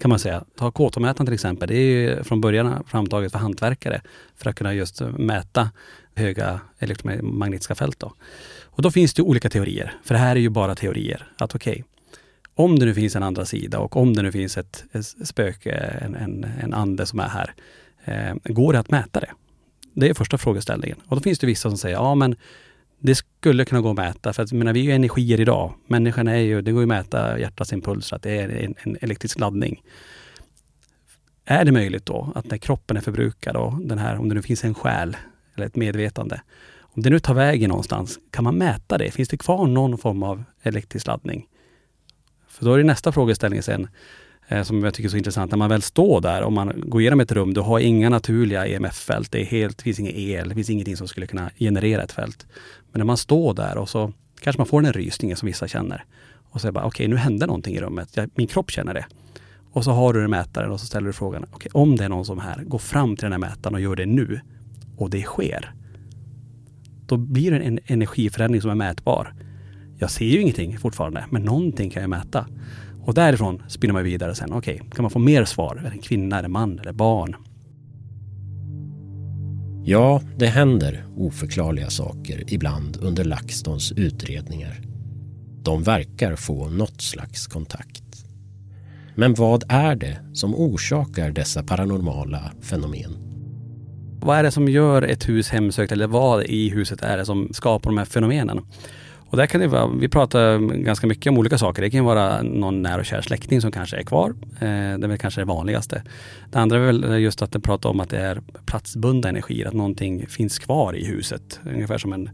kan man säga. Ta K2-mätaren till exempel. Det är ju från början framtaget för hantverkare för att kunna just mäta höga elektromagnetiska fält. Då. Och då finns det olika teorier, för det här är ju bara teorier. Att okej, okay, om det nu finns en andra sida och om det nu finns ett, ett spöke, en, en, en ande som är här, eh, går det att mäta det? Det är första frågeställningen. Och då finns det vissa som säger, ja men det skulle kunna gå att mäta, för att, menar, vi är ju energier idag. Människan är ju, det går ju att mäta hjärtats impuls, att det är en, en elektrisk laddning. är det möjligt då att när kroppen är förbrukad och den här, om det nu finns en själ eller ett medvetande, om det nu tar vägen någonstans, kan man mäta det? Finns det kvar någon form av elektrisk laddning? För då är det nästa frågeställning sen, eh, som jag tycker är så intressant. När man väl står där och man går igenom ett rum, du har inga naturliga EMF-fält. Det är helt, det finns ingen el, det finns ingenting som skulle kunna generera ett fält. Men när man står där och så kanske man får den rysningen som vissa känner. Och så är bara, okej okay, nu hände någonting i rummet. Jag, min kropp känner det. Och så har du den mätaren och så ställer du frågan, okej okay, om det är någon som här gå fram till den här mätaren och gör det nu och det sker. Då blir det en energiförändring som är mätbar. Jag ser ju ingenting fortfarande, men någonting kan jag mäta. Och därifrån spinner man vidare sen. Okej, okay, kan man få mer svar? Är det en kvinna, eller man eller barn? Ja, det händer oförklarliga saker ibland under LaxTons utredningar. De verkar få något slags kontakt. Men vad är det som orsakar dessa paranormala fenomen? Vad är det som gör ett hus hemsökt eller vad i huset är det som skapar de här fenomenen? Och där kan det vara, vi pratar ganska mycket om olika saker. Det kan vara någon nära och kär släkting som kanske är kvar. Eh, det är väl kanske det vanligaste. Det andra är väl just att det pratar om att det är platsbundna energier, att någonting finns kvar i huset. Ungefär som en,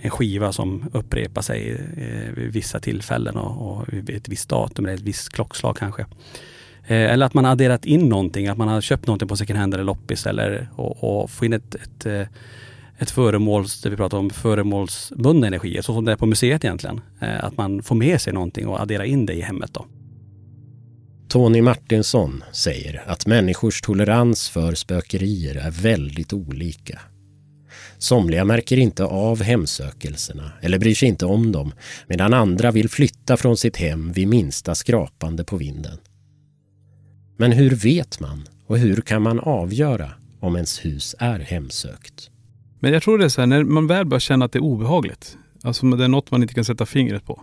en skiva som upprepar sig eh, vid vissa tillfällen och, och vid ett visst datum eller ett visst klockslag kanske. Eh, eller att man har adderat in någonting, att man har köpt någonting på second hand eller loppis eller och, och få in ett, ett eh, ett föremåls, det vi pratar om föremålsbundna energier, så som det är på museet egentligen. Eh, att man får med sig någonting och adderar in det i hemmet då. Tony Martinsson säger att människors tolerans för spökerier är väldigt olika. Somliga märker inte av hemsökelserna eller bryr sig inte om dem medan andra vill flytta från sitt hem vid minsta skrapande på vinden. Men hur vet man och hur kan man avgöra om ens hus är hemsökt? Men jag tror det är så här, när man väl börjar känna att det är obehagligt. Alltså det är något man inte kan sätta fingret på.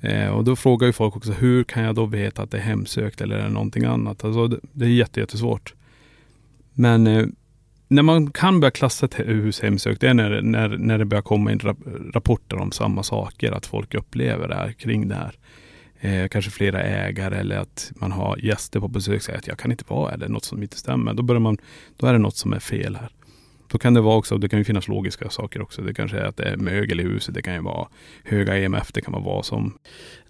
Eh, och då frågar ju folk också, hur kan jag då veta att det är hemsökt eller är det någonting annat? Alltså det, det är jättesvårt. Men eh, när man kan börja klassa ett hus hemsökt, det är när, när, när det börjar komma in rapporter om samma saker, att folk upplever det här kring det här. Eh, kanske flera ägare eller att man har gäster på besök och säger att jag kan inte vara här, det är något som inte stämmer. Då, börjar man, då är det något som är fel här. Då kan det vara också, det kan ju finnas logiska saker också. Det kanske är att det är mögel i huset, det kan ju vara höga EMF, det kan vara vad som.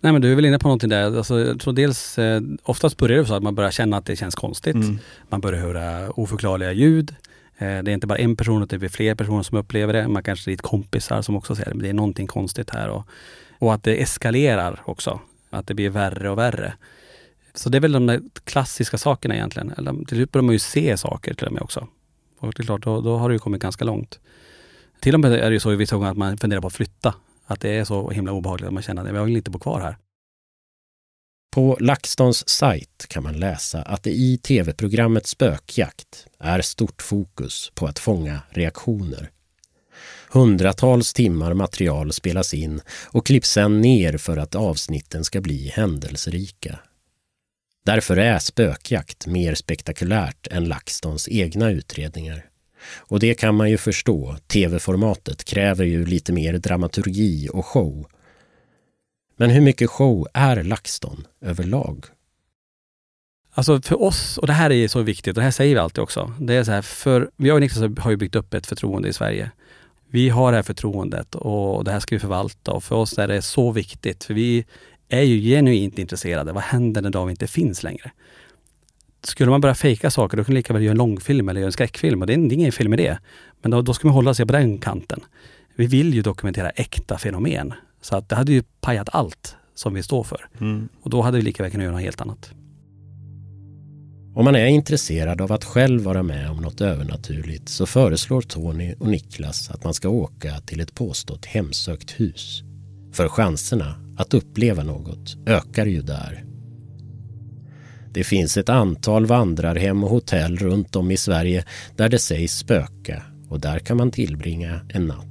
Nej men du är väl inne på någonting där. Alltså, jag tror dels, eh, oftast börjar det så att man börjar känna att det känns konstigt. Mm. Man börjar höra oförklarliga ljud. Eh, det är inte bara en person, utan det är fler personer som upplever det. Man kanske är lite kompisar som också säger att det är någonting konstigt här. Och, och att det eskalerar också. Att det blir värre och värre. Så det är väl de där klassiska sakerna egentligen. Eller, till slut börjar man ju se saker till och med också. Och det är klart, då, då har det ju kommit ganska långt. Till och med är det ju så i vissa gånger att man funderar på att flytta. Att det är så himla obehagligt att man känner att jag vill inte bo kvar här. På LaxTons sajt kan man läsa att det i tv-programmet Spökjakt är stort fokus på att fånga reaktioner. Hundratals timmar material spelas in och klipps sen ner för att avsnitten ska bli händelserika. Därför är spökjakt mer spektakulärt än LaxTons egna utredningar. Och det kan man ju förstå. Tv-formatet kräver ju lite mer dramaturgi och show. Men hur mycket show är LaxTon överlag? Alltså för oss, och det här är så viktigt, och det här säger vi alltid också. Det är så här, för vi och Niklas har ju byggt upp ett förtroende i Sverige. Vi har det här förtroendet och det här ska vi förvalta och för oss är det så viktigt. För vi är ju genuint intresserade. Vad händer när de inte finns längre? Skulle man börja fejka saker, då kan man lika väl göra en långfilm eller göra en skräckfilm. Och det är, det är ingen fel med det. Men då, då ska man hålla sig på den kanten. Vi vill ju dokumentera äkta fenomen. Så att det hade ju pajat allt som vi står för. Mm. Och då hade vi lika väl kunnat göra något helt annat. Om man är intresserad av att själv vara med om något övernaturligt så föreslår Tony och Niklas att man ska åka till ett påstått hemsökt hus. För chanserna att uppleva något ökar ju där. Det finns ett antal vandrarhem och hotell runt om i Sverige där det sägs spöka och där kan man tillbringa en natt.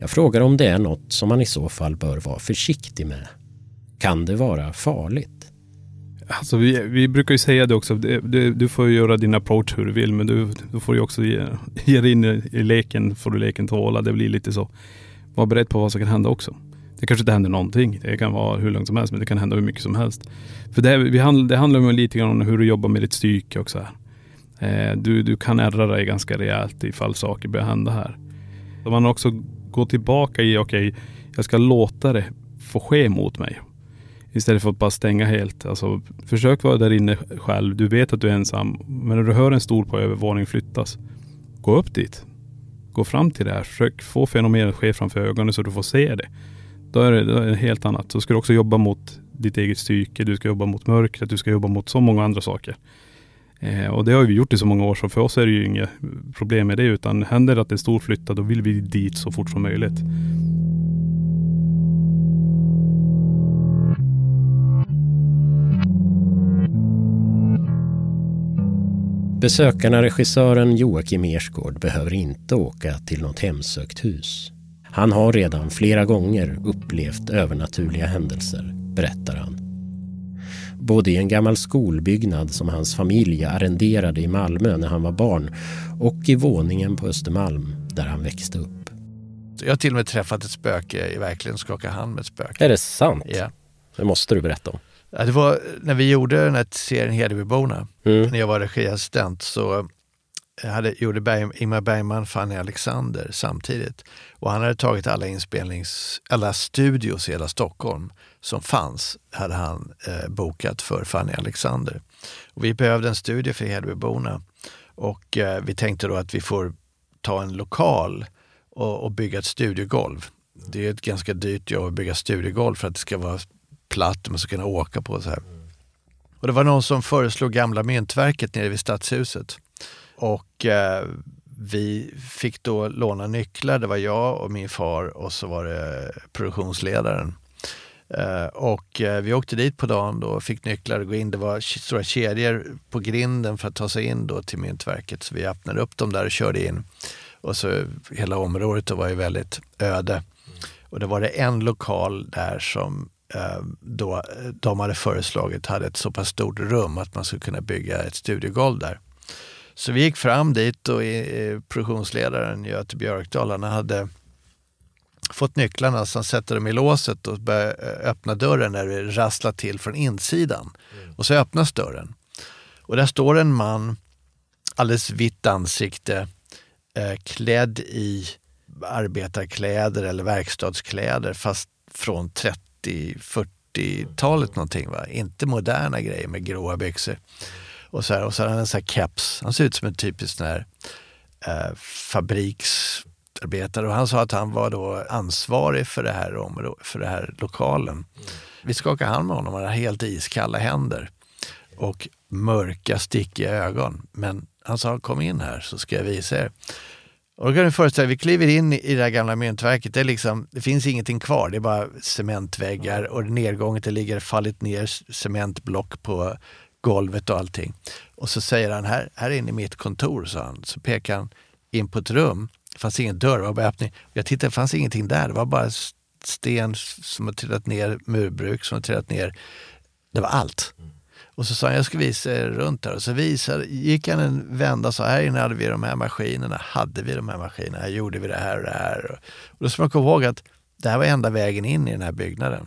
Jag frågar om det är något som man i så fall bör vara försiktig med. Kan det vara farligt? Alltså vi, vi brukar ju säga det också, du, du får göra din approach hur du vill men du, du får ju också ge, ge dig in i leken, får du leken tåla, det blir lite så. Var beredd på vad som kan hända också. Det kanske inte händer någonting. Det kan vara hur långt som helst, men det kan hända hur mycket som helst. För det, vi handl, det handlar om lite grann om hur du jobbar med ditt psyke också. Här. Eh, du, du kan ärra dig ganska rejält ifall saker börjar hända här. Så man också går tillbaka i, okej, okay, jag ska låta det få ske mot mig. Istället för att bara stänga helt. Alltså, försök vara där inne själv. Du vet att du är ensam. Men när du hör en stol på övervåningen flyttas, gå upp dit. Gå fram till det här. Försök få fenomenet ske framför ögonen så du får se det. Då är det, då är det helt annat. Så ska du också jobba mot ditt eget psyke. Du ska jobba mot mörkret. Du ska jobba mot så många andra saker. Eh, och det har vi gjort i så många år så för oss är det ju inget problem med det. Utan händer det att en stor flyttar då vill vi dit så fort som möjligt. Besökarna regissören Joakim Ersgård behöver inte åka till något hemsökt hus. Han har redan flera gånger upplevt övernaturliga händelser, berättar han. Både i en gammal skolbyggnad som hans familj arrenderade i Malmö när han var barn och i våningen på Östermalm där han växte upp. Jag har till och med träffat ett spöke i verkligen skaka hand med ett spöke. Är det sant? Ja. Det måste du berätta om. Ja, det var när vi gjorde den här serien Hedebyborna, mm. när jag var regiassistent, så hade, gjorde Berg, Ingmar Bergman Fanny Alexander samtidigt. Och han hade tagit alla inspelnings, alla studios i hela Stockholm som fanns, hade han eh, bokat för Fanny Alexander. Och vi behövde en studio för Hedebyborna och eh, vi tänkte då att vi får ta en lokal och, och bygga ett studiogolv. Det är ett ganska dyrt jobb att bygga studiogolv för att det ska vara platt man ska kunna åka på. så här. Och Det var någon som föreslog gamla myntverket nere vid Stadshuset. Och eh, vi fick då låna nycklar. Det var jag och min far och så var det produktionsledaren. Eh, och eh, vi åkte dit på dagen då och fick nycklar och gå in. Det var stora kedjor på grinden för att ta sig in då till myntverket. Så vi öppnade upp dem där och körde in. Och så hela området var ju väldigt öde. Och då var det en lokal där som då de hade föreslagit hade ett så pass stort rum att man skulle kunna bygga ett studiegolv där. Så vi gick fram dit och produktionsledaren Göte Björkdal, han hade fått nycklarna så han sätter dem i låset och börjar öppna dörren när det rasslar till från insidan. Mm. Och så öppnas dörren. Och där står en man, alldeles vitt ansikte, eh, klädd i arbetarkläder eller verkstadskläder fast från 30-40-talet någonting. Va? Inte moderna grejer med gråa byxor. Och så, här, och så har han en sån här keps. Han ser ut som en typisk sån här eh, fabriksarbetare. och han sa att han var då ansvarig för det här, området, för det här lokalen. Mm. Vi skakade hand med honom, han hade helt iskalla händer och mörka stickiga ögon. Men han sa, kom in här så ska jag visa er. Och då kan du föreställa dig, vi kliver in i det här gamla myntverket. Det, är liksom, det finns ingenting kvar, det är bara cementväggar och nedgånget det ligger fallit ner cementblock på golvet och allting. Och så säger han, här, här inne i mitt kontor, sa han. Så pekar han in på ett rum det fanns ingen dörr, det var bara öppning. Jag tittade, det fanns ingenting där. Det var bara sten som har trillat ner, murbruk som har trillat ner. Det var allt. Och så sa han, jag ska visa er runt här. Och så visade, gick han en vända och sa, här inne hade vi de här maskinerna. Hade vi de här maskinerna? Här gjorde vi det här och det här. Och då ska man komma ihåg att det här var enda vägen in i den här byggnaden.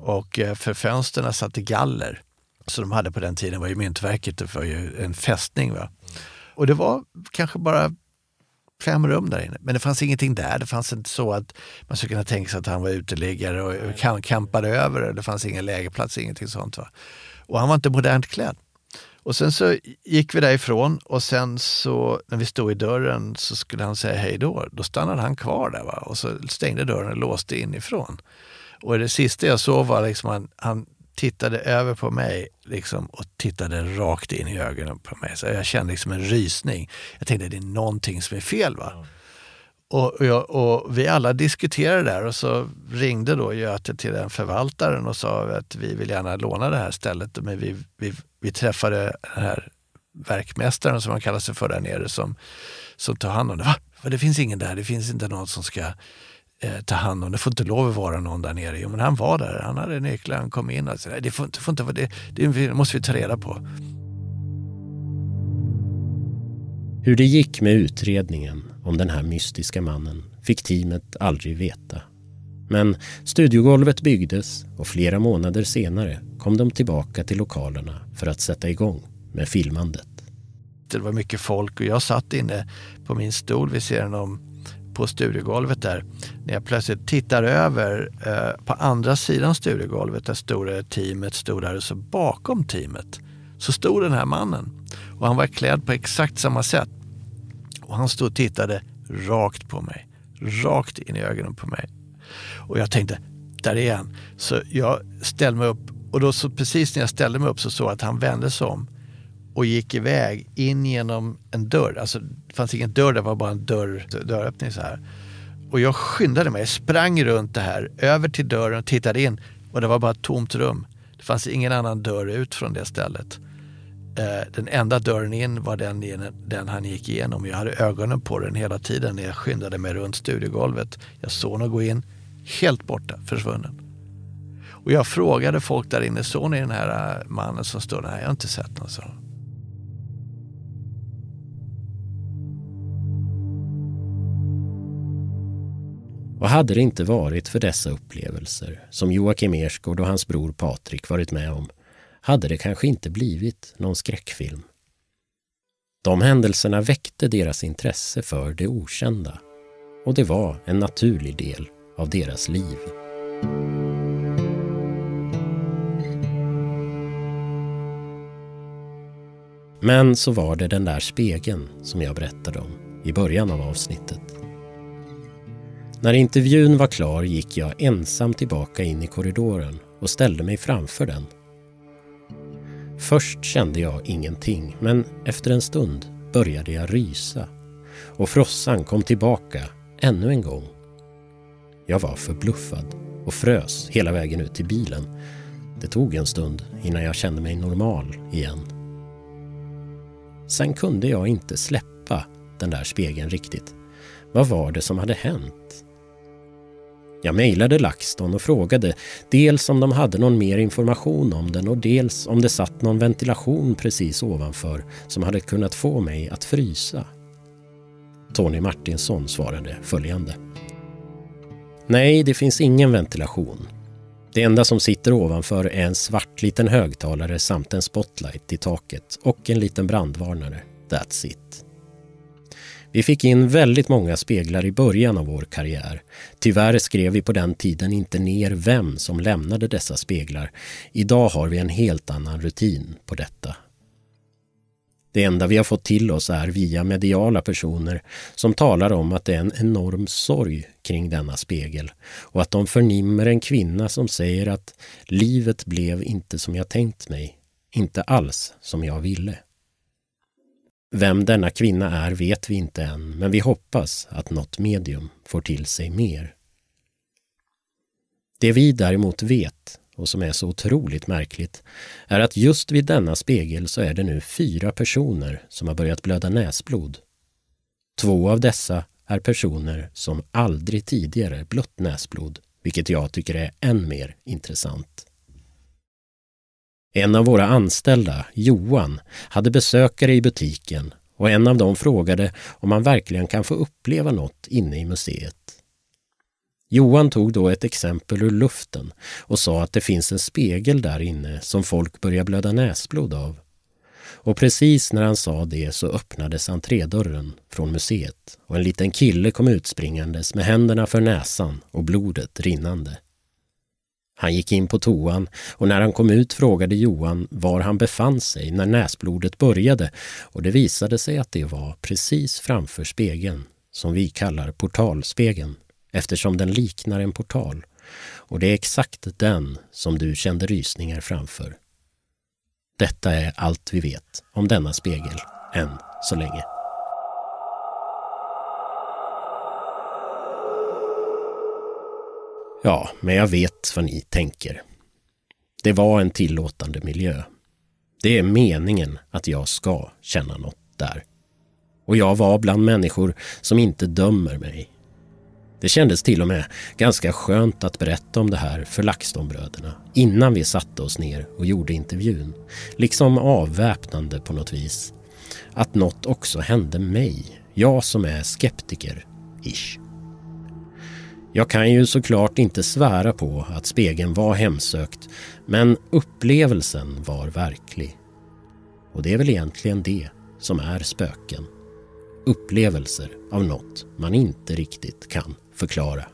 Och eh, för fönsterna satt galler. Så de hade på den tiden var ju myntverket, det var ju en fästning. Va? Och det var kanske bara fem rum där inne. Men det fanns ingenting där. Det fanns inte så att man skulle kunna tänka sig att han var uteliggare och kampade över. Det fanns ingen lägerplats, ingenting sånt. Va? Och han var inte modernt klädd. Och sen så gick vi därifrån och sen så när vi stod i dörren så skulle han säga hej då. Då stannade han kvar där va? och så stängde dörren och låste inifrån. Och det sista jag såg var liksom han, han tittade över på mig liksom, och tittade rakt in i ögonen på mig. Så jag kände liksom en rysning. Jag tänkte det är någonting som är fel. va? Och, och, jag, och, vi alla diskuterade det här och så ringde då Göte till den förvaltaren och sa att vi vill gärna låna det här stället. Men vi, vi, vi träffade den här verkmästaren som han kallar sig för där nere som, som tar hand om det. Va? Det finns ingen där, det finns inte någon som ska eh, ta hand om. Det får inte lov att vara någon där nere. Jo, men han var där, han hade nycklar, han kom in. Alltså, det, får, det får inte vara det, det måste vi ta reda på. Hur det gick med utredningen om den här mystiska mannen fick teamet aldrig veta. Men studiogolvet byggdes och flera månader senare kom de tillbaka till lokalerna för att sätta igång med filmandet. Det var mycket folk och jag satt inne på min stol vid sidan om på studiogolvet där. När jag plötsligt tittar över eh, på andra sidan studiogolvet där stora teamet stod där och så bakom teamet så stod den här mannen. Och han var klädd på exakt samma sätt. Och han stod och tittade rakt på mig. Rakt in i ögonen på mig. Och jag tänkte, där är han. Så jag ställde mig upp och då så precis när jag ställde mig upp så såg jag att han vände sig om och gick iväg in genom en dörr. Alltså det fanns ingen dörr, det var bara en dörr, dörröppning så här. Och jag skyndade mig, sprang runt det här, över till dörren och tittade in och det var bara ett tomt rum. Det fanns ingen annan dörr ut från det stället. Eh, den enda dörren in var den, den han gick igenom. Jag hade ögonen på den hela tiden när jag skyndade mig runt studiegolvet. Jag såg honom gå in, helt borta, försvunnen. Och jag frågade folk där inne, såg ni den här eh, mannen som stod där? Nej, jag har inte sett någon, så. Och hade det inte varit för dessa upplevelser som Joakim Ersgård och hans bror Patrik varit med om hade det kanske inte blivit någon skräckfilm. De händelserna väckte deras intresse för det okända och det var en naturlig del av deras liv. Men så var det den där spegeln som jag berättade om i början av avsnittet. När intervjun var klar gick jag ensam tillbaka in i korridoren och ställde mig framför den. Först kände jag ingenting, men efter en stund började jag rysa och frossan kom tillbaka ännu en gång. Jag var förbluffad och frös hela vägen ut till bilen. Det tog en stund innan jag kände mig normal igen. Sen kunde jag inte släppa den där spegeln riktigt. Vad var det som hade hänt? Jag mejlade LaxTon och frågade dels om de hade någon mer information om den och dels om det satt någon ventilation precis ovanför som hade kunnat få mig att frysa. Tony Martinsson svarade följande. Nej, det finns ingen ventilation. Det enda som sitter ovanför är en svart liten högtalare samt en spotlight i taket och en liten brandvarnare. That's it. Vi fick in väldigt många speglar i början av vår karriär. Tyvärr skrev vi på den tiden inte ner vem som lämnade dessa speglar. Idag har vi en helt annan rutin på detta. Det enda vi har fått till oss är via mediala personer som talar om att det är en enorm sorg kring denna spegel och att de förnimmer en kvinna som säger att livet blev inte som jag tänkt mig, inte alls som jag ville. Vem denna kvinna är vet vi inte än, men vi hoppas att något medium får till sig mer. Det vi däremot vet, och som är så otroligt märkligt, är att just vid denna spegel så är det nu fyra personer som har börjat blöda näsblod. Två av dessa är personer som aldrig tidigare blött näsblod, vilket jag tycker är än mer intressant. En av våra anställda, Johan, hade besökare i butiken och en av dem frågade om man verkligen kan få uppleva något inne i museet. Johan tog då ett exempel ur luften och sa att det finns en spegel där inne som folk börjar blöda näsblod av. Och precis när han sa det så öppnades entrédörren från museet och en liten kille kom utspringandes med händerna för näsan och blodet rinnande. Han gick in på toan och när han kom ut frågade Johan var han befann sig när näsblodet började och det visade sig att det var precis framför spegeln, som vi kallar portalspegeln, eftersom den liknar en portal. Och det är exakt den som du kände rysningar framför. Detta är allt vi vet om denna spegel, än så länge. Ja, men jag vet vad ni tänker. Det var en tillåtande miljö. Det är meningen att jag ska känna något där. Och jag var bland människor som inte dömer mig. Det kändes till och med ganska skönt att berätta om det här för LaxTon-bröderna innan vi satte oss ner och gjorde intervjun. Liksom avväpnande på något vis. Att något också hände mig, jag som är skeptiker, ish. Jag kan ju såklart inte svära på att spegeln var hemsökt, men upplevelsen var verklig. Och det är väl egentligen det som är spöken. Upplevelser av något man inte riktigt kan förklara.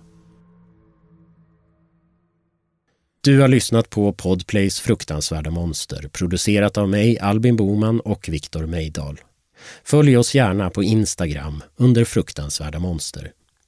Du har lyssnat på Podplays fruktansvärda monster producerat av mig, Albin Boman och Viktor Meidal. Följ oss gärna på Instagram under fruktansvärda monster.